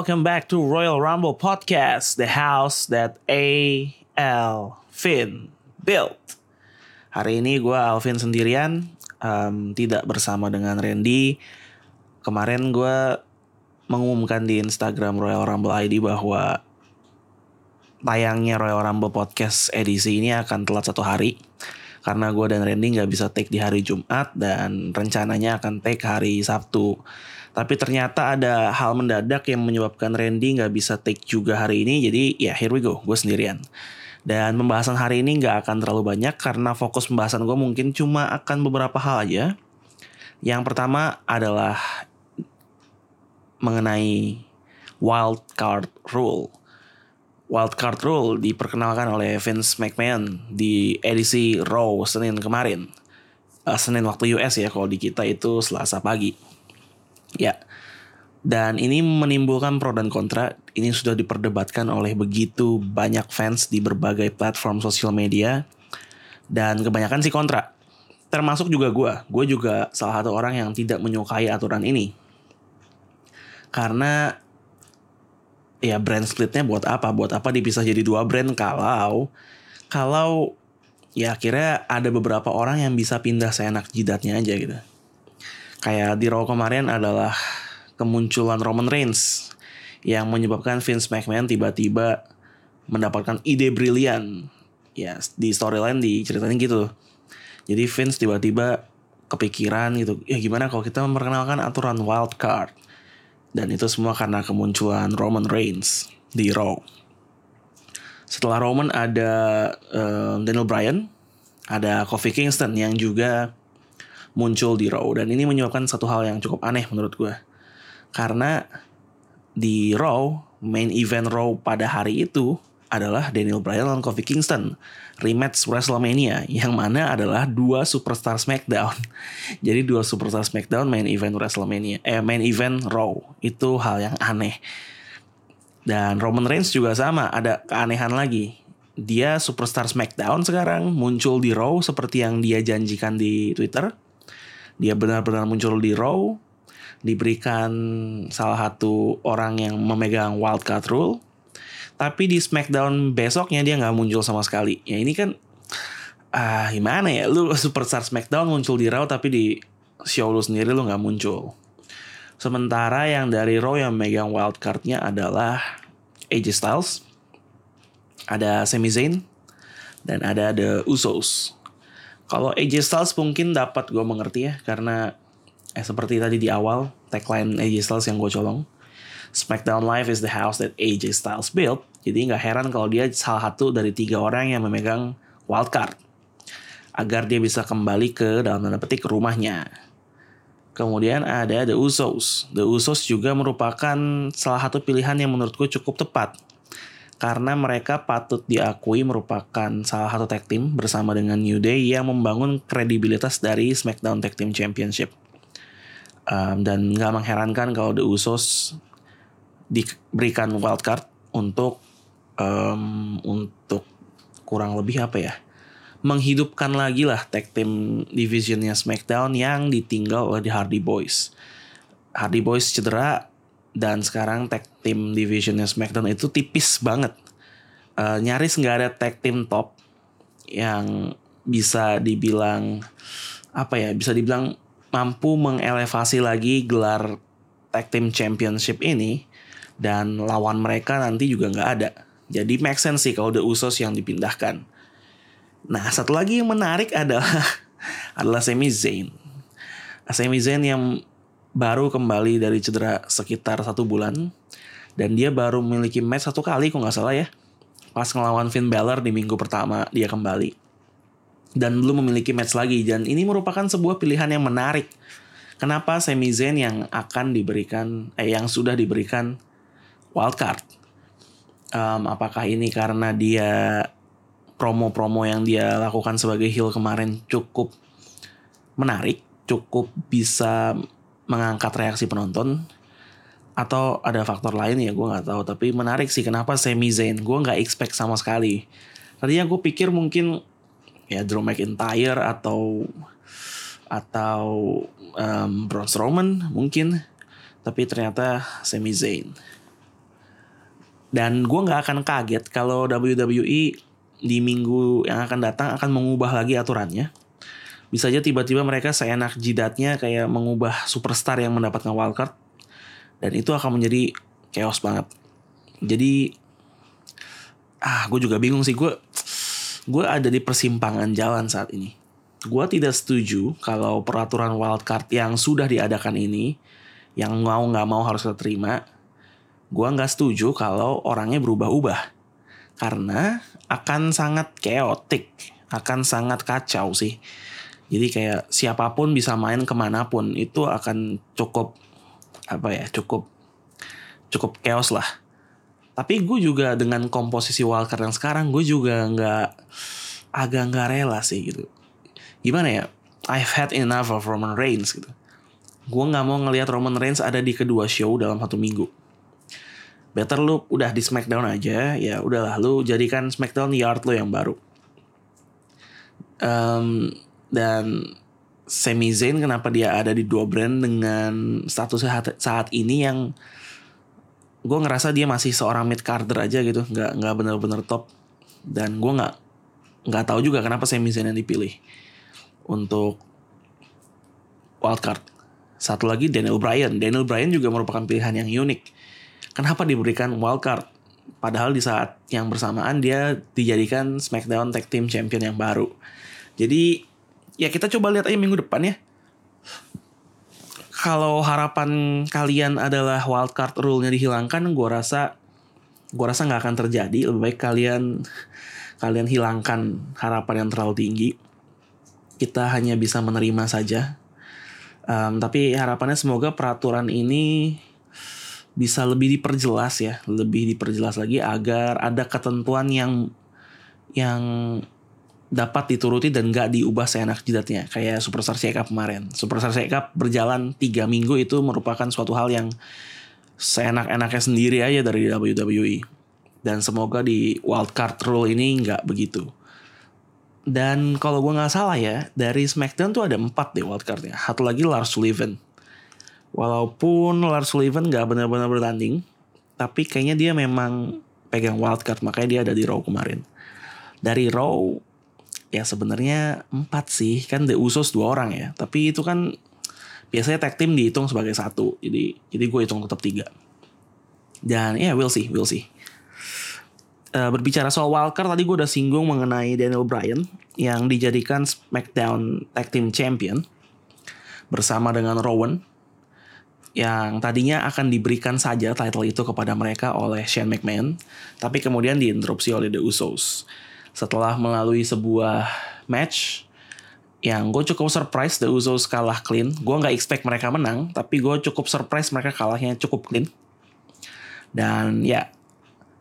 Welcome back to Royal Rumble Podcast, the house that A.L. Finn built. Hari ini gue Alvin sendirian, um, tidak bersama dengan Randy. Kemarin gue mengumumkan di Instagram Royal Rumble ID bahwa tayangnya Royal Rumble Podcast edisi ini akan telat satu hari karena gue dan Randy nggak bisa take di hari Jumat dan rencananya akan take hari Sabtu. Tapi ternyata ada hal mendadak yang menyebabkan Randy nggak bisa take juga hari ini. Jadi ya here we go, gue sendirian. Dan pembahasan hari ini nggak akan terlalu banyak karena fokus pembahasan gue mungkin cuma akan beberapa hal aja. Yang pertama adalah mengenai wild card rule. Wild card rule diperkenalkan oleh Vince McMahon di edisi Raw Senin kemarin. Uh, Senin waktu US ya, kalau di kita itu Selasa pagi. Ya. Dan ini menimbulkan pro dan kontra. Ini sudah diperdebatkan oleh begitu banyak fans di berbagai platform sosial media. Dan kebanyakan sih kontra. Termasuk juga gue. Gue juga salah satu orang yang tidak menyukai aturan ini. Karena ya brand splitnya buat apa? Buat apa dipisah jadi dua brand kalau kalau ya akhirnya ada beberapa orang yang bisa pindah seenak jidatnya aja gitu. Kayak di Raw kemarin adalah kemunculan Roman Reigns yang menyebabkan Vince McMahon tiba-tiba mendapatkan ide brilian. Ya, di storyline diceritain gitu. Jadi Vince tiba-tiba kepikiran gitu, ya gimana kalau kita memperkenalkan aturan wild card. Dan itu semua karena kemunculan Roman Reigns di Raw. Setelah Roman ada uh, Daniel Bryan, ada Kofi Kingston yang juga muncul di Raw dan ini menyebabkan satu hal yang cukup aneh menurut gue karena di Raw main event Raw pada hari itu adalah Daniel Bryan dan Kofi Kingston rematch WrestleMania yang mana adalah dua superstar SmackDown. Jadi dua superstar SmackDown main event WrestleMania, eh main event Raw itu hal yang aneh. Dan Roman Reigns juga sama, ada keanehan lagi. Dia superstar SmackDown sekarang muncul di Raw seperti yang dia janjikan di Twitter dia benar-benar muncul di Raw, diberikan salah satu orang yang memegang wildcard rule, tapi di SmackDown besoknya dia nggak muncul sama sekali. Ya ini kan ah gimana ya, lu superstar SmackDown muncul di Raw tapi di show lu sendiri lu nggak muncul. Sementara yang dari Raw yang megang wildcardnya adalah AJ Styles, ada Sami Zayn, dan ada The Usos. Kalau AJ Styles mungkin dapat gue mengerti ya karena eh seperti tadi di awal tagline AJ Styles yang gue colong. SmackDown Live is the house that AJ Styles built. Jadi nggak heran kalau dia salah satu dari tiga orang yang memegang wildcard agar dia bisa kembali ke dalam tanda petik rumahnya. Kemudian ada The Usos. The Usos juga merupakan salah satu pilihan yang menurutku cukup tepat karena mereka patut diakui merupakan salah satu tag team bersama dengan New Day yang membangun kredibilitas dari SmackDown Tag Team Championship. Um, dan nggak mengherankan kalau The Usos diberikan wildcard untuk um, untuk kurang lebih apa ya menghidupkan lagi lah tag team divisionnya SmackDown yang ditinggal oleh The Hardy Boys. Hardy Boys cedera dan sekarang tag team divisionnya SmackDown itu tipis banget. Uh, nyaris nggak ada tag team top yang bisa dibilang apa ya bisa dibilang mampu mengelevasi lagi gelar tag team championship ini dan lawan mereka nanti juga nggak ada. Jadi make sense sih kalau The Usos yang dipindahkan. Nah satu lagi yang menarik adalah adalah Sami Zayn. Sami Zayn yang baru kembali dari cedera sekitar satu bulan. Dan dia baru memiliki match satu kali kok nggak salah ya. Pas ngelawan Finn Balor di minggu pertama dia kembali. Dan belum memiliki match lagi. Dan ini merupakan sebuah pilihan yang menarik. Kenapa Sami Zayn yang akan diberikan eh yang sudah diberikan wildcard um, apakah ini karena dia promo-promo yang dia lakukan sebagai heel kemarin cukup menarik cukup bisa mengangkat reaksi penonton atau ada faktor lain ya gue nggak tahu. Tapi menarik sih kenapa Sami Zayn gue nggak expect sama sekali. Tadinya gue pikir mungkin ya Drew McIntyre atau atau um, Braun Strowman mungkin. Tapi ternyata Sami Zayn. Dan gue nggak akan kaget kalau WWE di minggu yang akan datang akan mengubah lagi aturannya. Bisa aja tiba-tiba mereka seenak jidatnya kayak mengubah superstar yang mendapatkan wildcard. Dan itu akan menjadi chaos banget. Jadi ah gue juga bingung sih gue gue ada di persimpangan jalan saat ini. Gue tidak setuju kalau peraturan wildcard yang sudah diadakan ini, yang mau nggak mau harus kita terima, gue nggak setuju kalau orangnya berubah-ubah. Karena akan sangat chaotic, akan sangat kacau sih. Jadi kayak siapa pun bisa main ke mana pun, itu akan cukup, apa ya, cukup, cukup chaos lah. Tapi gue juga dengan komposisi wildcard yang sekarang, gue juga nggak agak nggak rela sih gitu. Gimana ya? I've had enough of Roman Reigns gitu. Gue nggak mau ngelihat Roman Reigns ada di kedua show dalam satu minggu. Better lu udah di SmackDown aja, ya udahlah lu jadikan SmackDown yard lo yang baru. Um, dan Sami Zayn kenapa dia ada di dua brand dengan status saat, saat ini yang gue ngerasa dia masih seorang mid carder aja gitu, nggak nggak bener-bener top. Dan gue nggak nggak tahu juga kenapa Sami Zayn yang dipilih untuk wildcard. Satu lagi Daniel Bryan. Daniel Bryan juga merupakan pilihan yang unik. Kenapa diberikan wildcard? Padahal di saat yang bersamaan dia dijadikan SmackDown Tag Team Champion yang baru. Jadi ya kita coba lihat aja minggu depan ya. Kalau harapan kalian adalah wildcard rule-nya dihilangkan, gue rasa gue rasa nggak akan terjadi. Lebih baik kalian kalian hilangkan harapan yang terlalu tinggi. Kita hanya bisa menerima saja. Um, tapi harapannya semoga peraturan ini bisa lebih diperjelas ya, lebih diperjelas lagi agar ada ketentuan yang yang dapat dituruti dan gak diubah seenak jidatnya kayak Superstar Shake kemarin. Superstar Shake berjalan tiga minggu itu merupakan suatu hal yang seenak-enaknya sendiri aja dari WWE. Dan semoga di wildcard rule ini nggak begitu. Dan kalau gue nggak salah ya, dari SmackDown tuh ada empat deh wildcardnya. Satu lagi Lars Sullivan. Walaupun Lars Sullivan nggak benar-benar bertanding, tapi kayaknya dia memang pegang wildcard, makanya dia ada di Raw kemarin. Dari Raw, ya sebenarnya empat sih, kan The Usos dua orang ya. Tapi itu kan biasanya tag team dihitung sebagai satu, jadi jadi gue hitung tetap tiga. Dan ya yeah, we'll see, we'll see uh, berbicara soal wildcard tadi gue udah singgung mengenai Daniel Bryan yang dijadikan SmackDown Tag Team Champion bersama dengan Rowan yang tadinya akan diberikan saja title itu kepada mereka oleh Shane McMahon tapi kemudian diinterupsi oleh The Usos setelah melalui sebuah match yang gue cukup surprise The Usos kalah clean gue nggak expect mereka menang tapi gue cukup surprise mereka kalahnya cukup clean dan ya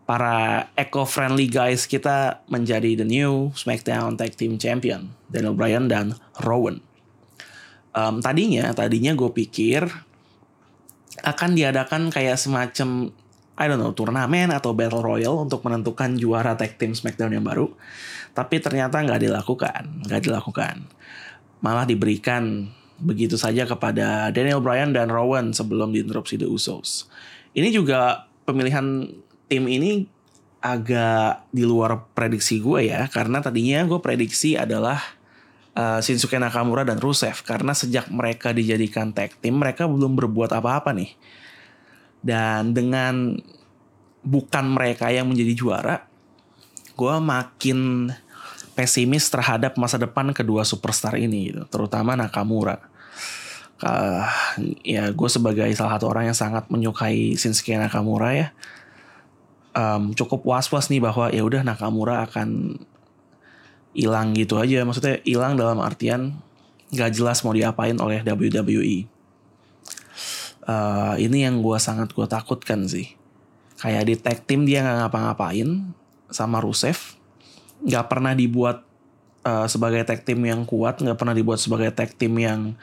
para eco-friendly guys kita menjadi the new SmackDown Tag Team Champion Daniel Bryan dan Rowan. Um, tadinya, tadinya gue pikir akan diadakan kayak semacam I don't know turnamen atau battle royal untuk menentukan juara tag team SmackDown yang baru. Tapi ternyata nggak dilakukan, nggak dilakukan. Malah diberikan begitu saja kepada Daniel Bryan dan Rowan sebelum diinterupsi The Usos. Ini juga pemilihan tim ini agak di luar prediksi gue ya karena tadinya gue prediksi adalah uh, Shinsuke Nakamura dan Rusev karena sejak mereka dijadikan tag team mereka belum berbuat apa-apa nih dan dengan bukan mereka yang menjadi juara gue makin pesimis terhadap masa depan kedua superstar ini gitu terutama Nakamura uh, ya gue sebagai salah satu orang yang sangat menyukai Shinsuke Nakamura ya um, cukup was-was nih bahwa ya udah Nakamura akan hilang gitu aja. Maksudnya hilang dalam artian gak jelas mau diapain oleh WWE. Uh, ini yang gue sangat gue takutkan sih. Kayak di tag team dia nggak ngapa-ngapain sama Rusev, nggak pernah dibuat uh, sebagai tag team yang kuat, nggak pernah dibuat sebagai tag team yang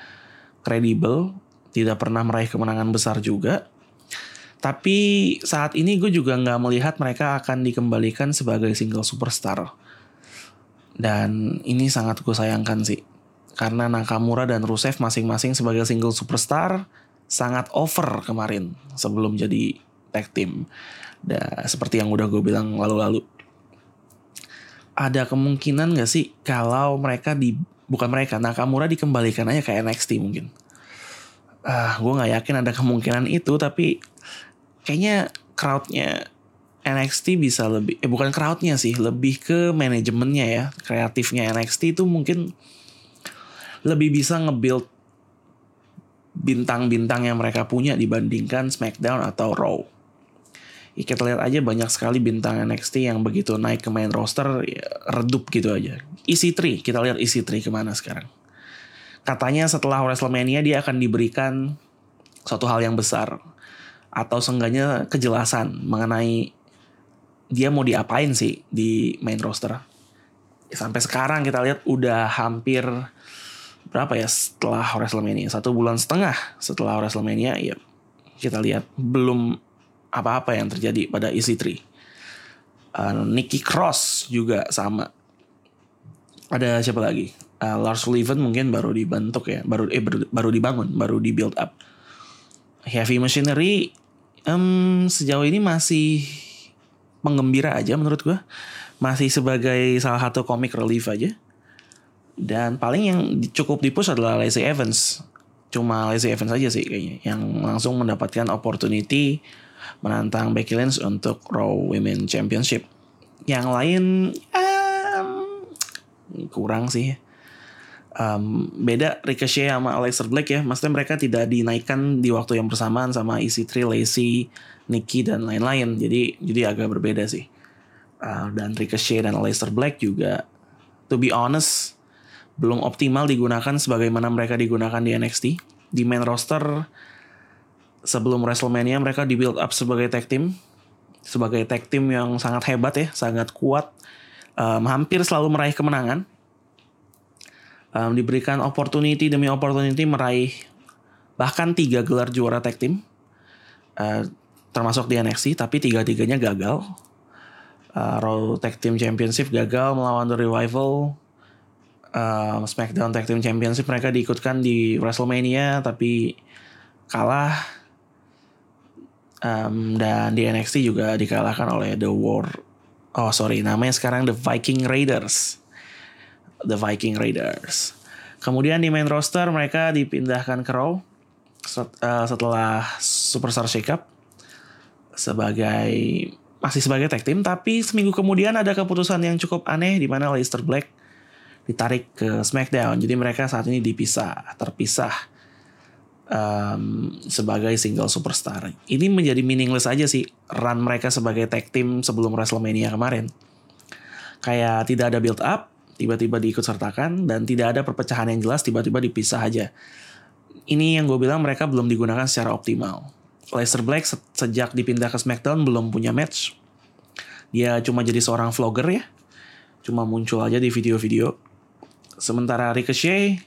kredibel, tidak pernah meraih kemenangan besar juga. Tapi saat ini gue juga nggak melihat mereka akan dikembalikan sebagai single superstar. Dan ini sangat gue sayangkan sih. Karena Nakamura dan Rusev masing-masing sebagai single superstar sangat over kemarin sebelum jadi tag team. Dan seperti yang udah gue bilang lalu-lalu. Ada kemungkinan gak sih kalau mereka di bukan mereka Nakamura dikembalikan aja ke NXT mungkin. Ah, gue nggak yakin ada kemungkinan itu tapi kayaknya crowdnya NXT bisa lebih eh bukan crowdnya sih lebih ke manajemennya ya kreatifnya NXT itu mungkin lebih bisa nge-build bintang-bintang yang mereka punya dibandingkan SmackDown atau Raw. Ya, kita lihat aja banyak sekali bintang NXT yang begitu naik ke main roster ya, redup gitu aja. EC3, kita lihat EC3 ke mana sekarang. Katanya setelah WrestleMania dia akan diberikan suatu hal yang besar atau seenggaknya kejelasan mengenai dia mau diapain sih di main roster. Sampai sekarang kita lihat udah hampir berapa ya setelah WrestleMania satu bulan setengah setelah WrestleMania ya kita lihat belum apa-apa yang terjadi pada EC3. Uh, Nikki Cross juga sama. Ada siapa lagi? uh, Lars Sullivan mungkin baru dibentuk ya, baru eh baru, dibangun, baru di build up. Heavy Machinery um, sejauh ini masih menggembira aja menurut gue, masih sebagai salah satu comic relief aja. Dan paling yang cukup dipus adalah Lacey Evans. Cuma Lacey Evans aja sih kayaknya yang langsung mendapatkan opportunity menantang Becky Lynch untuk Raw Women Championship. Yang lain um, kurang sih um, beda Ricochet sama Aleister Black ya. Maksudnya mereka tidak dinaikkan di waktu yang bersamaan sama EC3, Lacey, Nikki dan lain-lain. Jadi jadi agak berbeda sih. Uh, dan Ricochet dan Aleister Black juga to be honest belum optimal digunakan sebagaimana mereka digunakan di NXT. Di main roster sebelum WrestleMania mereka di build up sebagai tag team. Sebagai tag team yang sangat hebat ya, sangat kuat. Um, hampir selalu meraih kemenangan um, diberikan opportunity demi opportunity meraih bahkan tiga gelar juara tag team uh, termasuk di NXT tapi tiga-tiganya gagal uh, Raw Tag Team Championship gagal melawan The Revival uh, SmackDown Tag Team Championship mereka diikutkan di WrestleMania tapi kalah um, dan di NXT juga dikalahkan oleh The War oh sorry namanya sekarang The Viking Raiders The Viking Raiders. Kemudian di main roster mereka dipindahkan ke Raw eh, setelah Superstar Shakeup sebagai masih sebagai tag team tapi seminggu kemudian ada keputusan yang cukup aneh di mana Leicester Black ditarik ke SmackDown. Jadi mereka saat ini dipisah, terpisah um, sebagai single superstar. Ini menjadi meaningless aja sih run mereka sebagai tag team sebelum WrestleMania kemarin. Kayak tidak ada build up, tiba-tiba diikut sertakan dan tidak ada perpecahan yang jelas tiba-tiba dipisah aja. Ini yang gue bilang mereka belum digunakan secara optimal. Lester Black se sejak dipindah ke SmackDown belum punya match. Dia cuma jadi seorang vlogger ya. Cuma muncul aja di video-video. Sementara Ricochet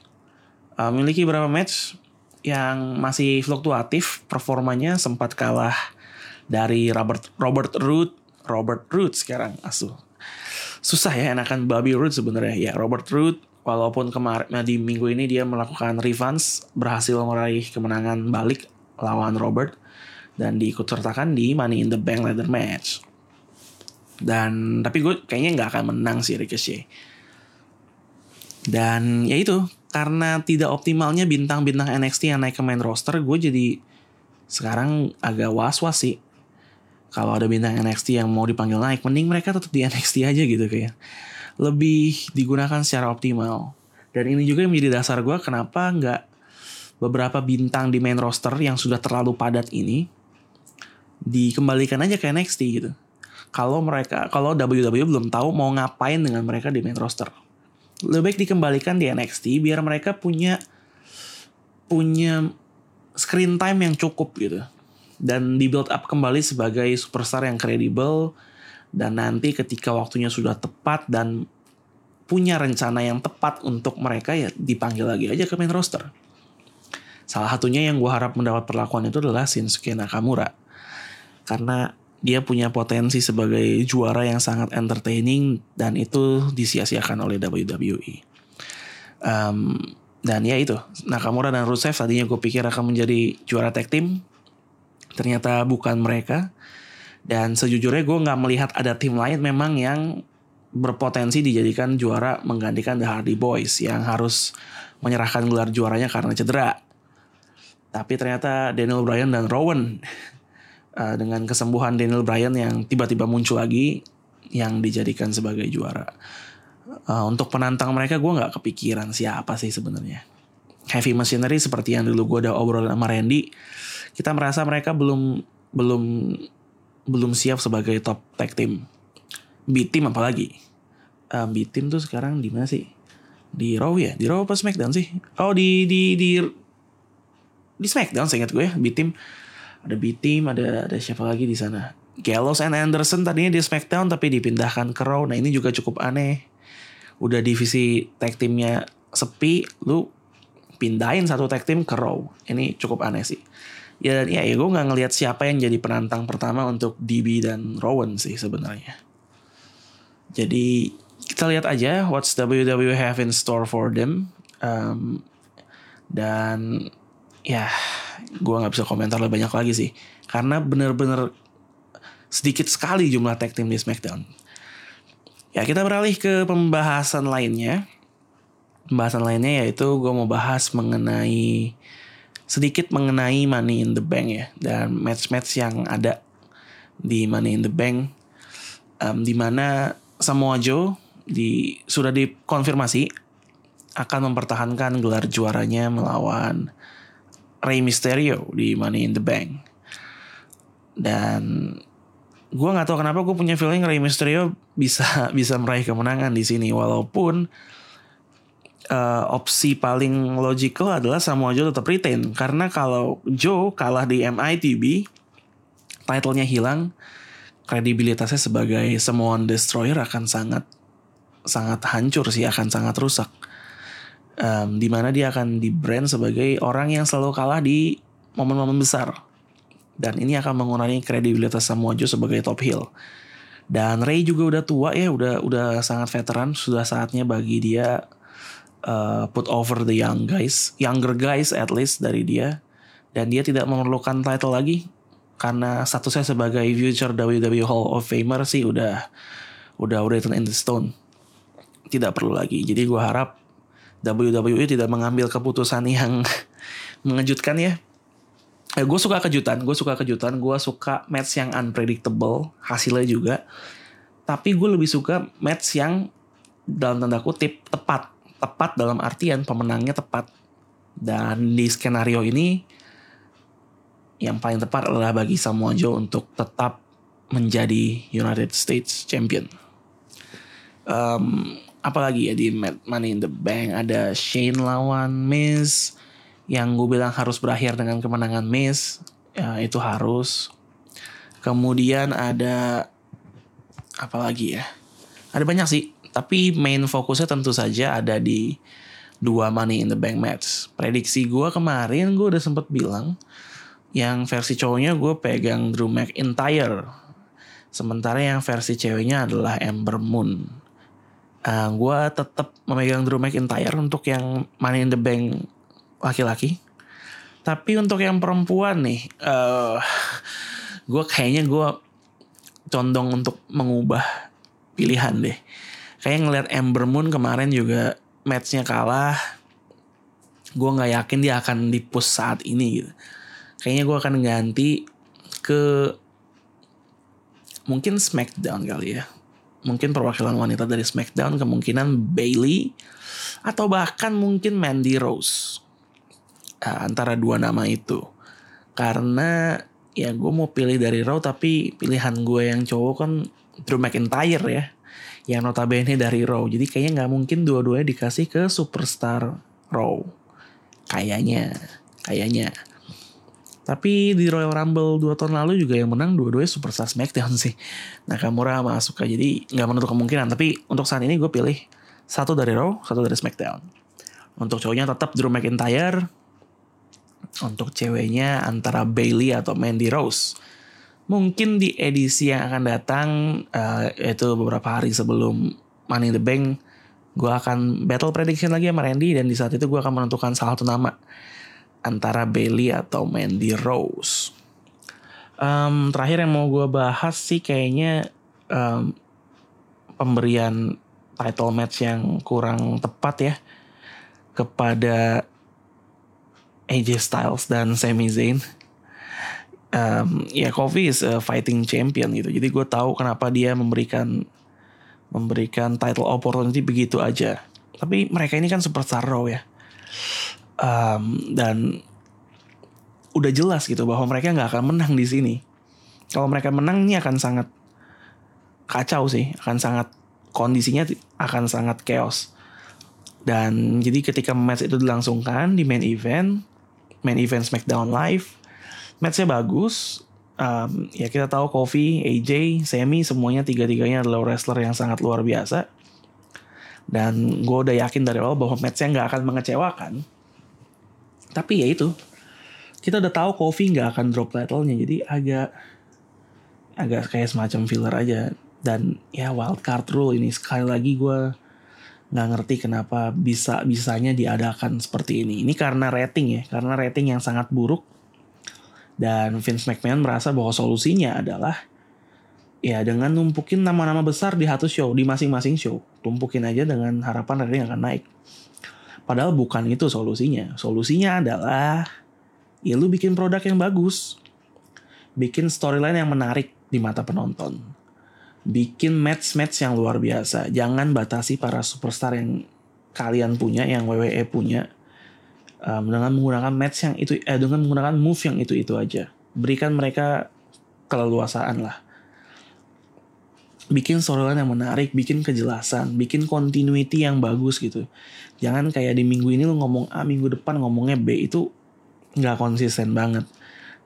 uh, memiliki beberapa match yang masih fluktuatif performanya. Sempat kalah dari Robert Robert Root Robert Root sekarang. Asuh susah ya enakan Bobby Roode sebenarnya. Ya Robert Roode walaupun kemarin nah di minggu ini dia melakukan revans berhasil meraih kemenangan balik lawan Robert dan diikut sertakan di Money in the Bank ladder match. Dan tapi gue kayaknya nggak akan menang sih Ricochet dan ya itu karena tidak optimalnya bintang-bintang NXT yang naik ke main roster gue jadi sekarang agak was-was sih. Kalau ada bintang NXT yang mau dipanggil naik mending mereka tetap di NXT aja gitu kayak. Lebih digunakan secara optimal. Dan ini juga yang menjadi dasar gue kenapa nggak beberapa bintang di main roster yang sudah terlalu padat ini dikembalikan aja ke NXT gitu. Kalau mereka kalau WWE belum tahu mau ngapain dengan mereka di main roster lebih baik dikembalikan di NXT biar mereka punya punya screen time yang cukup gitu dan di build up kembali sebagai superstar yang kredibel dan nanti ketika waktunya sudah tepat dan punya rencana yang tepat untuk mereka ya dipanggil lagi aja ke main roster. Salah satunya yang gue harap mendapat perlakuan itu adalah Shinsuke Nakamura. Karena dia punya potensi sebagai juara yang sangat entertaining dan itu disia-siakan oleh WWE. Um, dan ya itu, Nakamura dan Rusev tadinya gue pikir akan menjadi juara tag team ternyata bukan mereka. Dan sejujurnya gue nggak melihat ada tim lain memang yang berpotensi dijadikan juara menggantikan The Hardy Boys yang harus menyerahkan gelar juaranya karena cedera. Tapi ternyata Daniel Bryan dan Rowan uh, dengan kesembuhan Daniel Bryan yang tiba-tiba muncul lagi yang dijadikan sebagai juara. Uh, untuk penantang mereka gue nggak kepikiran siapa sih sebenarnya. Heavy Machinery seperti yang dulu gue udah obrol sama Randy, kita merasa mereka belum belum belum siap sebagai top tag team. B team apalagi. Uh, B team tuh sekarang di mana sih? Di Raw ya? Di Raw apa SmackDown sih? Oh di di di di SmackDown saya ingat gue ya. B team ada B team ada ada siapa lagi di sana? Gallows and Anderson tadinya di SmackDown tapi dipindahkan ke Raw. Nah ini juga cukup aneh. Udah divisi tag teamnya sepi, lu pindahin satu tag team ke Raw. Ini cukup aneh sih. Ya ya, ya gue nggak ngelihat siapa yang jadi penantang pertama untuk DB dan Rowan sih sebenarnya. Jadi kita lihat aja what's WWE have in store for them. Um, dan ya gue nggak bisa komentar lebih banyak lagi sih. Karena bener-bener sedikit sekali jumlah tag team di SmackDown. Ya kita beralih ke pembahasan lainnya. Pembahasan lainnya yaitu gue mau bahas mengenai sedikit mengenai Money in the Bank ya dan match-match yang ada di Money in the Bank. Um, di mana Samoa Joe di sudah dikonfirmasi akan mempertahankan gelar juaranya melawan Rey Mysterio di Money in the Bank. Dan gue nggak tahu kenapa gue punya feeling Rey Mysterio bisa bisa meraih kemenangan di sini. Walaupun uh, opsi paling logical adalah Samoa Joe tetap retain. Karena kalau Joe kalah di MITB titlenya hilang kredibilitasnya sebagai Samoan Destroyer akan sangat sangat hancur sih akan sangat rusak um, di mana dia akan di brand sebagai orang yang selalu kalah di momen-momen besar. Dan ini akan mengurangi kredibilitas Samoa Joe sebagai top heel. Dan Ray juga udah tua ya udah udah sangat veteran. Sudah saatnya bagi dia uh, put over the young guys, younger guys at least dari dia, dan dia tidak memerlukan title lagi karena statusnya sebagai future WWE Hall of Famer sih udah udah written in the stone, tidak perlu lagi. Jadi gue harap WWE tidak mengambil keputusan yang mengejutkan ya. Eh, gue suka kejutan, gue suka kejutan, gue suka match yang unpredictable hasilnya juga. Tapi gue lebih suka match yang dalam tanda kutip tepat tepat dalam artian pemenangnya tepat. Dan di skenario ini yang paling tepat adalah bagi Samoa Joe untuk tetap menjadi United States Champion. Um, apalagi ya di Money in the Bank ada Shane lawan Miz yang gue bilang harus berakhir dengan kemenangan Miz ya, itu harus. Kemudian ada apa lagi ya? Ada banyak sih tapi main fokusnya tentu saja ada di dua Money in the Bank match. Prediksi gue kemarin gue udah sempet bilang yang versi cowoknya gue pegang Drew McIntyre. Sementara yang versi ceweknya adalah Ember Moon. Uh, ah, gue tetap memegang Drew McIntyre untuk yang Money in the Bank laki-laki. Tapi untuk yang perempuan nih, uh, gue kayaknya gue condong untuk mengubah pilihan deh. Kayak ngeliat Ember Moon kemarin juga matchnya kalah gue nggak yakin dia akan di push saat ini gitu. Kayaknya gue akan ganti ke mungkin Smackdown kali ya mungkin perwakilan wanita dari Smackdown kemungkinan Bailey atau bahkan mungkin Mandy Rose nah, antara dua nama itu karena ya gue mau pilih dari Raw tapi pilihan gue yang cowok kan Drew McIntyre ya yang notabene dari Raw. Jadi kayaknya nggak mungkin dua-duanya dikasih ke superstar Raw. Kayaknya, kayaknya. Tapi di Royal Rumble 2 tahun lalu juga yang menang dua-duanya superstar SmackDown sih. Nakamura sama Asuka. Jadi nggak menutup kemungkinan. Tapi untuk saat ini gue pilih satu dari Raw, satu dari SmackDown. Untuk cowoknya tetap Drew McIntyre. Untuk ceweknya antara Bailey atau Mandy Rose mungkin di edisi yang akan datang uh, yaitu beberapa hari sebelum Money in the Bank gue akan battle prediction lagi sama Randy dan di saat itu gue akan menentukan salah satu nama antara Bailey atau Mandy Rose. Um, terakhir yang mau gue bahas sih kayaknya um, pemberian title match yang kurang tepat ya kepada AJ Styles dan Sami Zayn. Um, ya Kofi is a fighting champion gitu. Jadi gue tahu kenapa dia memberikan memberikan title opportunity begitu aja. Tapi mereka ini kan superstar Raw ya. Um, dan udah jelas gitu bahwa mereka nggak akan menang di sini. Kalau mereka menang ini akan sangat kacau sih, akan sangat kondisinya akan sangat chaos. Dan jadi ketika match itu dilangsungkan di main event, main event SmackDown Live, matchnya bagus. Um, ya kita tahu Kofi, AJ, Sami semuanya tiga-tiganya adalah wrestler yang sangat luar biasa. Dan gue udah yakin dari awal bahwa matchnya nggak akan mengecewakan. Tapi ya itu, kita udah tahu Kofi nggak akan drop title-nya jadi agak agak kayak semacam filler aja. Dan ya wild card rule ini sekali lagi gue nggak ngerti kenapa bisa bisanya diadakan seperti ini. Ini karena rating ya karena rating yang sangat buruk. Dan Vince McMahon merasa bahwa solusinya adalah ya dengan numpukin nama-nama besar di satu show di masing-masing show. Tumpukin aja dengan harapan rating akan naik padahal bukan itu solusinya solusinya adalah ya lu bikin produk yang bagus. Bikin storyline yang menarik di mata penonton. Bikin match-match yang luar biasa. Jangan batasi para superstar yang kalian punya, yang WWE punya. Um, dengan menggunakan match yang itu, eh, dengan menggunakan move yang itu-itu aja. Berikan mereka keleluasaan lah. Bikin storyline yang menarik, bikin kejelasan, bikin continuity yang bagus gitu. Jangan kayak di minggu ini lu ngomong A, minggu depan ngomongnya B itu nggak konsisten banget.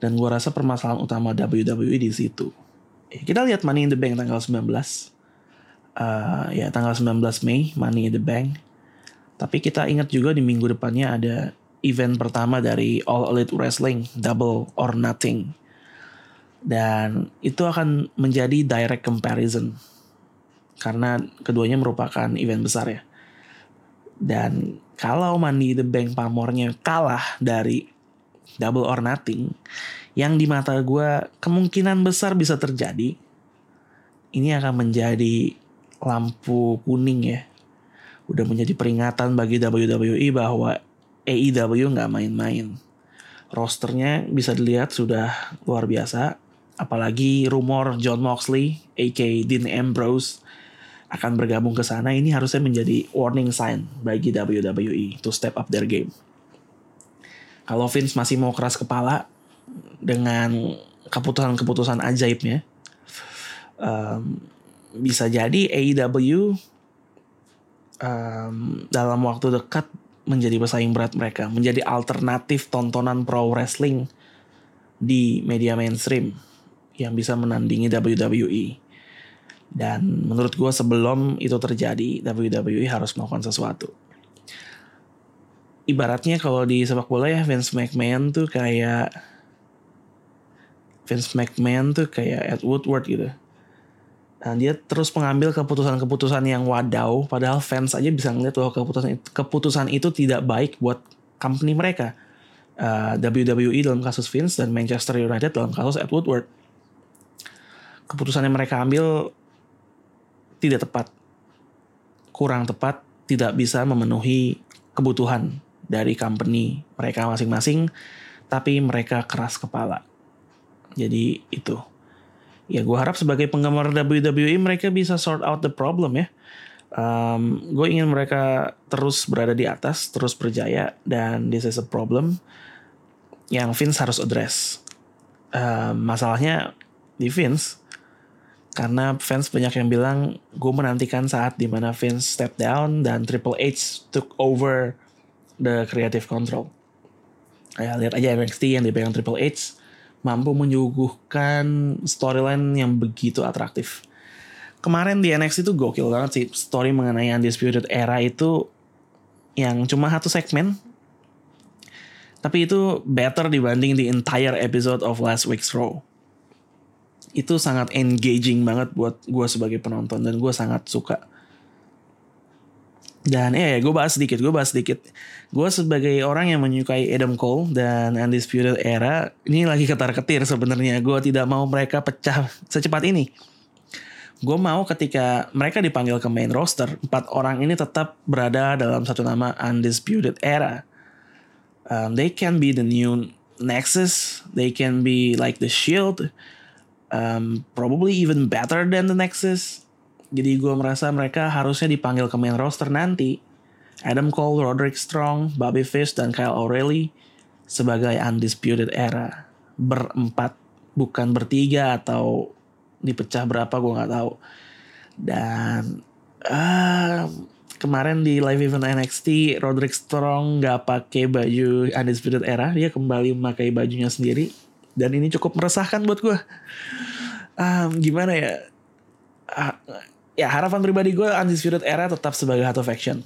Dan gue rasa permasalahan utama WWE di situ. Ya, kita lihat Money in the Bank tanggal 19. Uh, ya tanggal 19 Mei Money in the Bank. Tapi kita ingat juga di minggu depannya ada event pertama dari All Elite Wrestling Double or Nothing. Dan itu akan menjadi direct comparison. Karena keduanya merupakan event besar ya. Dan kalau Money the Bank pamornya kalah dari double or nothing yang di mata gue kemungkinan besar bisa terjadi ini akan menjadi lampu kuning ya udah menjadi peringatan bagi WWE bahwa AEW nggak main-main rosternya bisa dilihat sudah luar biasa apalagi rumor John Moxley aka Dean Ambrose akan bergabung ke sana. Ini harusnya menjadi warning sign bagi WWE to step up their game. Kalau Vince masih mau keras kepala dengan keputusan-keputusan ajaibnya, um, bisa jadi AEW um, dalam waktu dekat menjadi pesaing berat mereka, menjadi alternatif tontonan pro wrestling di media mainstream yang bisa menandingi WWE. Dan menurut gue sebelum itu terjadi, WWE harus melakukan sesuatu ibaratnya kalau di sepak bola ya Vince McMahon tuh kayak Vince McMahon tuh kayak Ed Woodward gitu. Dan dia terus mengambil keputusan-keputusan yang wadau, padahal fans aja bisa ngeliat bahwa keputusan itu, keputusan itu tidak baik buat company mereka. Uh, WWE dalam kasus Vince dan Manchester United dalam kasus Ed Woodward. Keputusan yang mereka ambil tidak tepat, kurang tepat, tidak bisa memenuhi kebutuhan dari company mereka masing-masing, tapi mereka keras kepala. Jadi itu. Ya gue harap sebagai penggemar WWE mereka bisa sort out the problem ya. Um, gue ingin mereka terus berada di atas, terus berjaya, dan this is a problem yang Vince harus address. Um, masalahnya di Vince, karena fans banyak yang bilang gue menantikan saat di mana Vince step down dan Triple H took over the creative control. Ya, lihat aja NXT yang dipegang Triple H mampu menyuguhkan storyline yang begitu atraktif. Kemarin di NXT itu gokil banget sih story mengenai Undisputed Era itu yang cuma satu segmen tapi itu better dibanding the entire episode of last week's Raw. Itu sangat engaging banget buat gue sebagai penonton dan gue sangat suka Dan ya, ya gue bahas sedikit, gue bahas sedikit. Gue sebagai orang yang menyukai Adam Cole dan Undisputed Era, ini lagi ketar-ketir sebenarnya. Gue tidak mau mereka pecah secepat ini. Gue mau ketika mereka dipanggil ke main roster, empat orang ini tetap berada dalam satu nama Undisputed Era. Um, they can be the new Nexus, they can be like the Shield, um, probably even better than the Nexus jadi gue merasa mereka harusnya dipanggil ke main roster nanti. Adam Cole, Roderick Strong, Bobby Fish, dan Kyle O'Reilly sebagai undisputed era. Berempat, bukan bertiga atau dipecah berapa gue nggak tahu. Dan uh, kemarin di live event NXT, Roderick Strong nggak pakai baju undisputed era, dia kembali memakai bajunya sendiri. Dan ini cukup meresahkan buat gue. Um, gimana ya? Uh, ya harapan pribadi gue Undisputed Era tetap sebagai Heart of Action.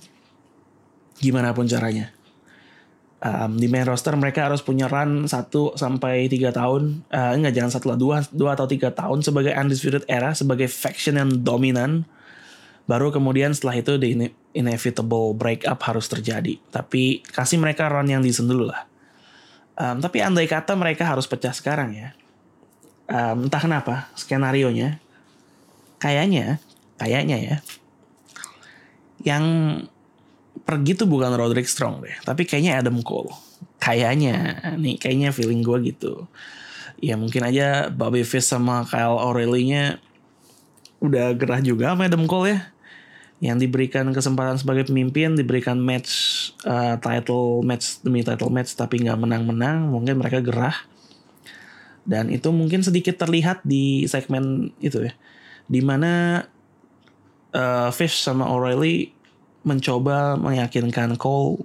Gimana pun caranya. Um, di main roster mereka harus punya run 1 sampai 3 tahun. Uh, enggak jangan satu lah, 2, 2 atau 3 tahun sebagai Undisputed Era, sebagai faction yang dominan. Baru kemudian setelah itu the inevitable breakup harus terjadi. Tapi kasih mereka run yang decent dulu lah. Um, tapi andai kata mereka harus pecah sekarang ya. Um, entah kenapa skenario nya kayaknya kayaknya ya yang pergi tuh bukan Roderick Strong deh tapi kayaknya Adam Cole. Kayaknya nih kayaknya feeling gue gitu. Ya mungkin aja Bobby Fish sama Kyle O'Reilly nya udah gerah juga sama Adam Cole ya. Yang diberikan kesempatan sebagai pemimpin diberikan match uh, title match demi title match tapi nggak menang-menang mungkin mereka gerah dan itu mungkin sedikit terlihat di segmen itu ya di mana uh, Fish sama O'Reilly mencoba meyakinkan Cole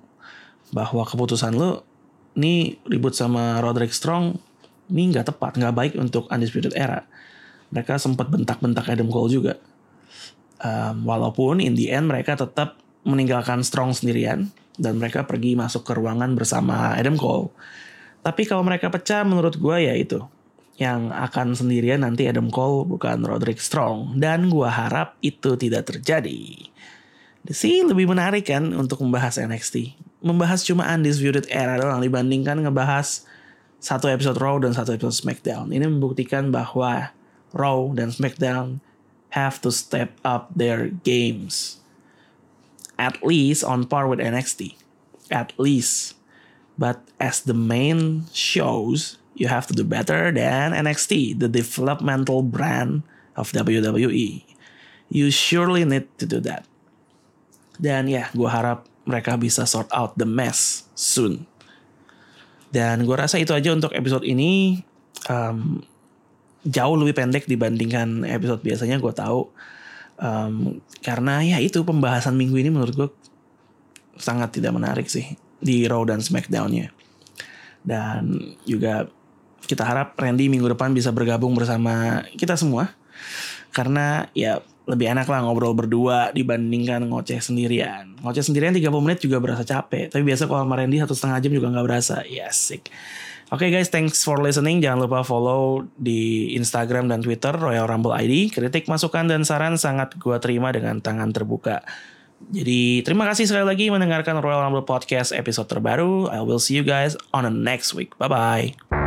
bahwa keputusan lo ini ribut sama Roderick Strong ini nggak tepat, nggak baik untuk Undisputed Era. Mereka sempat bentak-bentak Adam Cole juga. Um, walaupun in the end mereka tetap meninggalkan Strong sendirian dan mereka pergi masuk ke ruangan bersama Adam Cole. Tapi kalau mereka pecah menurut gue ya itu yang akan sendirian nanti Adam Cole bukan Roderick Strong dan gua harap itu tidak terjadi. Sih lebih menarik kan untuk membahas NXT. Membahas cuma Undisputed Era doang dibandingkan ngebahas satu episode Raw dan satu episode SmackDown. Ini membuktikan bahwa Raw dan SmackDown have to step up their games. At least on par with NXT. At least. But as the main shows, you have to do better than NXT, the developmental brand of WWE. You surely need to do that. Dan ya, gue harap mereka bisa sort out the mess soon. Dan gue rasa itu aja untuk episode ini. Um, jauh lebih pendek dibandingkan episode biasanya gue tahu. Um, karena ya itu pembahasan minggu ini menurut gue sangat tidak menarik sih di Raw dan SmackDown-nya. Dan juga kita harap Randy minggu depan bisa bergabung bersama kita semua. Karena ya lebih enak lah ngobrol berdua dibandingkan ngoceh sendirian. Ngoceh sendirian 30 menit juga berasa capek. Tapi biasa kalau sama Randy satu setengah jam juga nggak berasa. Ya sick. Oke okay guys, thanks for listening. Jangan lupa follow di Instagram dan Twitter Royal Rumble ID. Kritik, masukan, dan saran sangat gue terima dengan tangan terbuka. Jadi terima kasih sekali lagi mendengarkan Royal Rumble Podcast episode terbaru. I will see you guys on the next week. Bye-bye.